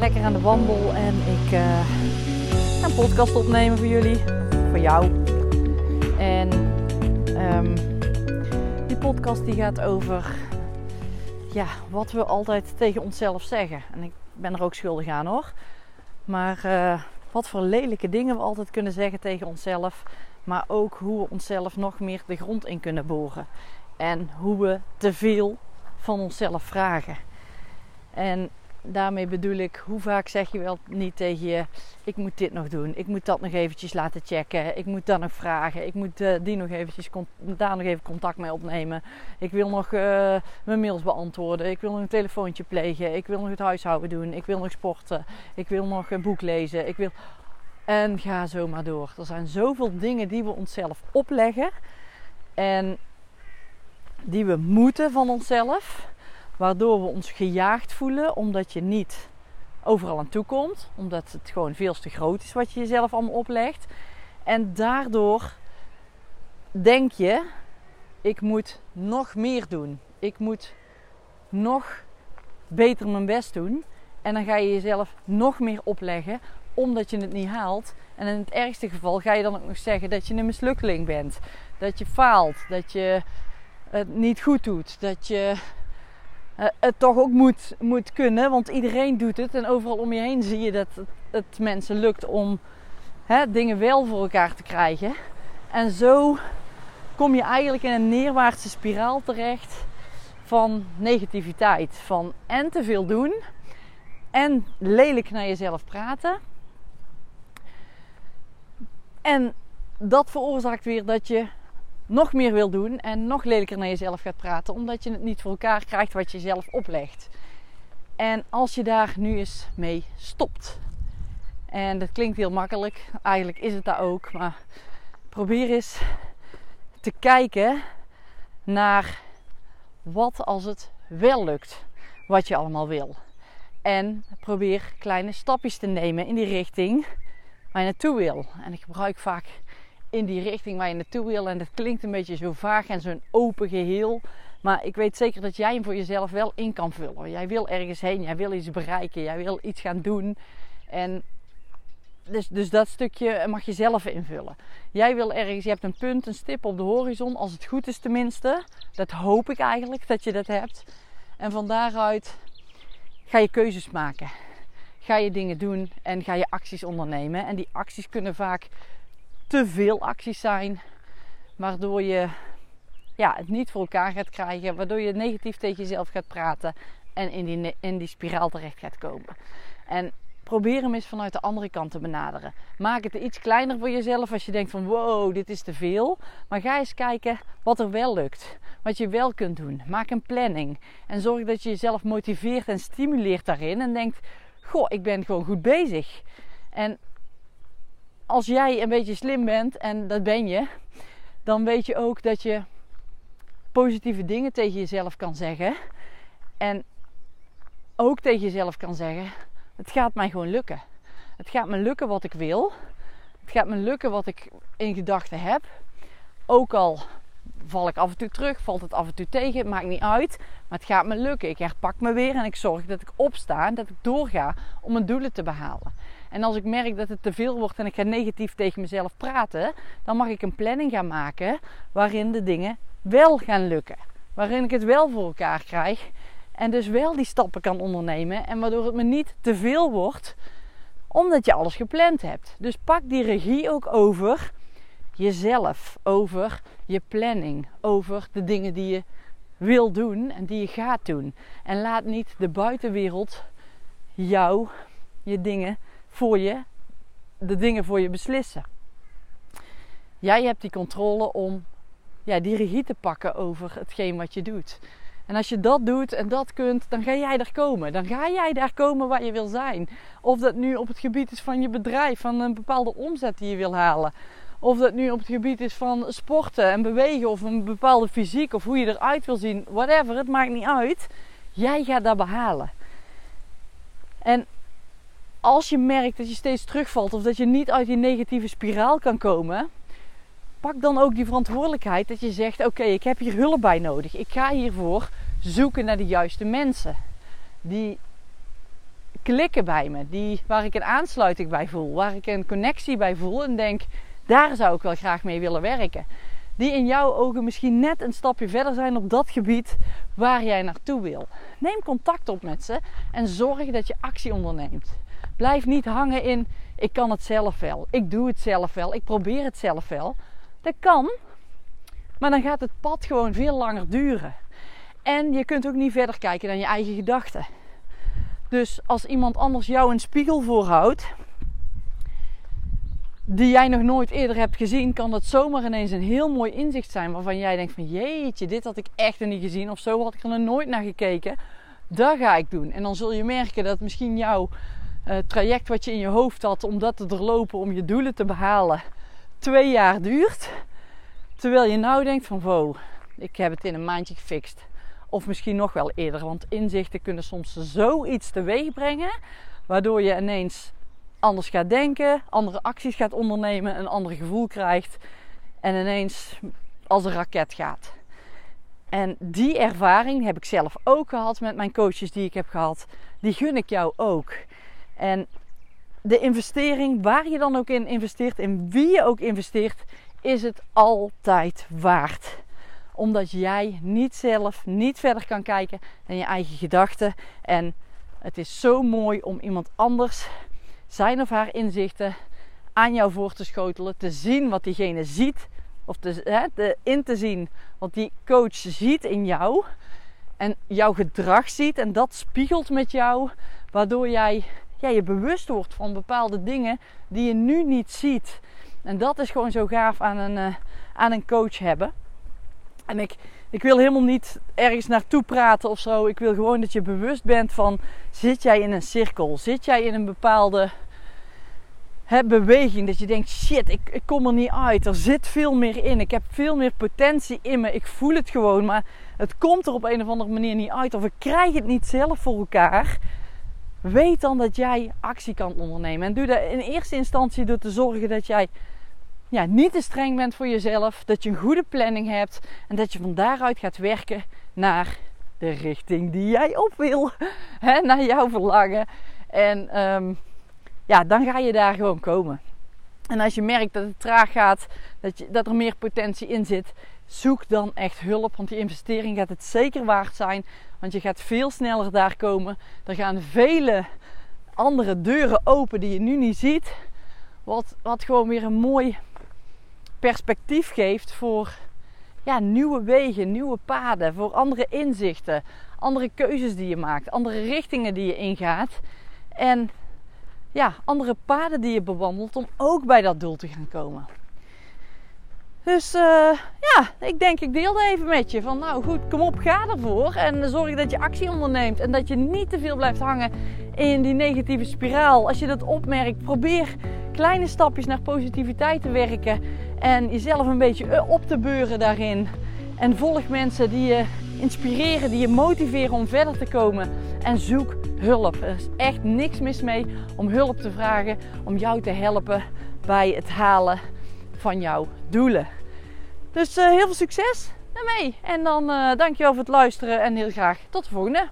lekker aan de wandel en ik ga een podcast opnemen voor jullie, voor jou. En um, die podcast die gaat over ja, wat we altijd tegen onszelf zeggen. En ik ben er ook schuldig aan hoor. Maar uh, wat voor lelijke dingen we altijd kunnen zeggen tegen onszelf. Maar ook hoe we onszelf nog meer de grond in kunnen boren. En hoe we te veel van onszelf vragen. En daarmee bedoel ik, hoe vaak zeg je wel niet tegen je: ik moet dit nog doen, ik moet dat nog eventjes laten checken, ik moet dat nog vragen, ik moet uh, die nog eventjes daar nog even contact mee opnemen, ik wil nog uh, mijn mails beantwoorden, ik wil nog een telefoontje plegen, ik wil nog het huishouden doen, ik wil nog sporten, ik wil nog een boek lezen, ik wil. En ga zo maar door. Er zijn zoveel dingen die we onszelf opleggen en die we moeten van onszelf Waardoor we ons gejaagd voelen omdat je niet overal aan toe komt. Omdat het gewoon veel te groot is wat je jezelf allemaal oplegt. En daardoor denk je, ik moet nog meer doen. Ik moet nog beter mijn best doen. En dan ga je jezelf nog meer opleggen omdat je het niet haalt. En in het ergste geval ga je dan ook nog zeggen dat je een mislukkeling bent. Dat je faalt. Dat je het niet goed doet. Dat je uh, het toch ook moet, moet kunnen. Want iedereen doet het. En overal om je heen zie je dat het, het mensen lukt om hè, dingen wel voor elkaar te krijgen. En zo kom je eigenlijk in een neerwaartse spiraal terecht van negativiteit. Van en te veel doen. En lelijk naar jezelf praten. En dat veroorzaakt weer dat je nog meer wil doen en nog lelijker naar jezelf gaat praten, omdat je het niet voor elkaar krijgt wat je zelf oplegt. En als je daar nu eens mee stopt. En dat klinkt heel makkelijk, eigenlijk is het dat ook, maar probeer eens te kijken naar wat als het wel lukt, wat je allemaal wil. En probeer kleine stapjes te nemen in die richting waar je naartoe wil. En ik gebruik vaak in die richting waar je naartoe wil. En dat klinkt een beetje zo vaag en zo'n open geheel. Maar ik weet zeker dat jij hem voor jezelf wel in kan vullen. Jij wil ergens heen, jij wil iets bereiken, jij wil iets gaan doen. En dus, dus dat stukje mag je zelf invullen. Jij wil ergens, je hebt een punt, een stip op de horizon, als het goed is tenminste. Dat hoop ik eigenlijk dat je dat hebt. En van daaruit ga je keuzes maken. Ga je dingen doen en ga je acties ondernemen. En die acties kunnen vaak te veel acties zijn. Waardoor je ja, het niet voor elkaar gaat krijgen. Waardoor je negatief tegen jezelf gaat praten. En in die, in die spiraal terecht gaat komen. En probeer hem eens vanuit de andere kant te benaderen. Maak het iets kleiner voor jezelf als je denkt van wow, dit is te veel. Maar ga eens kijken wat er wel lukt. Wat je wel kunt doen. Maak een planning. En zorg dat je jezelf motiveert en stimuleert daarin. En denkt, goh, ik ben gewoon goed bezig. En als jij een beetje slim bent, en dat ben je, dan weet je ook dat je positieve dingen tegen jezelf kan zeggen. En ook tegen jezelf kan zeggen: Het gaat mij gewoon lukken. Het gaat me lukken wat ik wil. Het gaat me lukken wat ik in gedachten heb. Ook al val ik af en toe terug, valt het af en toe tegen, maakt niet uit. Maar het gaat me lukken. Ik herpak me weer en ik zorg dat ik opsta en dat ik doorga om mijn doelen te behalen. En als ik merk dat het te veel wordt en ik ga negatief tegen mezelf praten, dan mag ik een planning gaan maken waarin de dingen wel gaan lukken. Waarin ik het wel voor elkaar krijg en dus wel die stappen kan ondernemen en waardoor het me niet te veel wordt omdat je alles gepland hebt. Dus pak die regie ook over jezelf, over je planning, over de dingen die je wil doen en die je gaat doen. En laat niet de buitenwereld jou je dingen voor je, de dingen voor je beslissen. Jij hebt die controle om ja, die regie te pakken over hetgeen wat je doet. En als je dat doet en dat kunt, dan ga jij daar komen. Dan ga jij daar komen waar je wil zijn. Of dat nu op het gebied is van je bedrijf, van een bepaalde omzet die je wil halen. Of dat nu op het gebied is van sporten en bewegen of een bepaalde fysiek of hoe je eruit wil zien. Whatever, het maakt niet uit. Jij gaat dat behalen. En als je merkt dat je steeds terugvalt of dat je niet uit die negatieve spiraal kan komen, pak dan ook die verantwoordelijkheid dat je zegt: Oké, ik heb hier hulp bij nodig. Ik ga hiervoor zoeken naar de juiste mensen. Die klikken bij me. Die, waar ik een aansluiting bij voel. Waar ik een connectie bij voel. En denk, daar zou ik wel graag mee willen werken. Die in jouw ogen misschien net een stapje verder zijn op dat gebied waar jij naartoe wil. Neem contact op met ze en zorg dat je actie onderneemt. Blijf niet hangen in ik kan het zelf wel, ik doe het zelf wel, ik probeer het zelf wel. Dat kan, maar dan gaat het pad gewoon veel langer duren. En je kunt ook niet verder kijken dan je eigen gedachten. Dus als iemand anders jou een spiegel voorhoudt, die jij nog nooit eerder hebt gezien, kan dat zomaar ineens een heel mooi inzicht zijn. Waarvan jij denkt van jeetje, dit had ik echt nog niet gezien. Of zo had ik er nog nooit naar gekeken. Dat ga ik doen. En dan zul je merken dat misschien jouw uh, traject wat je in je hoofd had om dat te doorlopen, om je doelen te behalen, twee jaar duurt. Terwijl je nou denkt van wow, ik heb het in een maandje gefixt. Of misschien nog wel eerder. Want inzichten kunnen soms zoiets teweeg brengen. Waardoor je ineens anders gaat denken, andere acties gaat ondernemen, een ander gevoel krijgt. En ineens als een raket gaat. En die ervaring heb ik zelf ook gehad met mijn coaches die ik heb gehad. Die gun ik jou ook. En de investering, waar je dan ook in investeert, in wie je ook investeert, is het altijd waard. Omdat jij niet zelf, niet verder kan kijken dan je eigen gedachten. En het is zo mooi om iemand anders zijn of haar inzichten aan jou voor te schotelen. Te zien wat diegene ziet. Of te, hè, te, in te zien wat die coach ziet in jou. En jouw gedrag ziet. En dat spiegelt met jou. Waardoor jij je bewust wordt van bepaalde dingen die je nu niet ziet. En dat is gewoon zo gaaf aan een, uh, aan een coach hebben. En ik, ik wil helemaal niet ergens naartoe praten of zo. Ik wil gewoon dat je bewust bent van: zit jij in een cirkel? Zit jij in een bepaalde hè, beweging? Dat je denkt: shit, ik, ik kom er niet uit. Er zit veel meer in. Ik heb veel meer potentie in me. Ik voel het gewoon, maar het komt er op een of andere manier niet uit. Of ik krijg het niet zelf voor elkaar. Weet dan dat jij actie kan ondernemen. En doe dat in eerste instantie door te zorgen dat jij ja, niet te streng bent voor jezelf. Dat je een goede planning hebt. En dat je van daaruit gaat werken naar de richting die jij op wil. Hè, naar jouw verlangen. En um, ja, dan ga je daar gewoon komen. En als je merkt dat het traag gaat, dat, je, dat er meer potentie in zit, zoek dan echt hulp. Want die investering gaat het zeker waard zijn. Want je gaat veel sneller daar komen. Er gaan vele andere deuren open die je nu niet ziet. Wat, wat gewoon weer een mooi perspectief geeft voor ja, nieuwe wegen, nieuwe paden, voor andere inzichten, andere keuzes die je maakt, andere richtingen die je ingaat. En ja, andere paden die je bewandelt om ook bij dat doel te gaan komen. Dus uh, ja, ik denk ik deelde even met je van nou goed, kom op, ga ervoor. En zorg dat je actie onderneemt en dat je niet te veel blijft hangen in die negatieve spiraal. Als je dat opmerkt, probeer kleine stapjes naar positiviteit te werken. En jezelf een beetje op te beuren daarin. En volg mensen die je inspireren, die je motiveren om verder te komen. En zoek hulp. Er is echt niks mis mee om hulp te vragen, om jou te helpen bij het halen van jouw doelen. Dus uh, heel veel succes daarmee. En dan uh, dankjewel voor het luisteren en heel graag tot de volgende.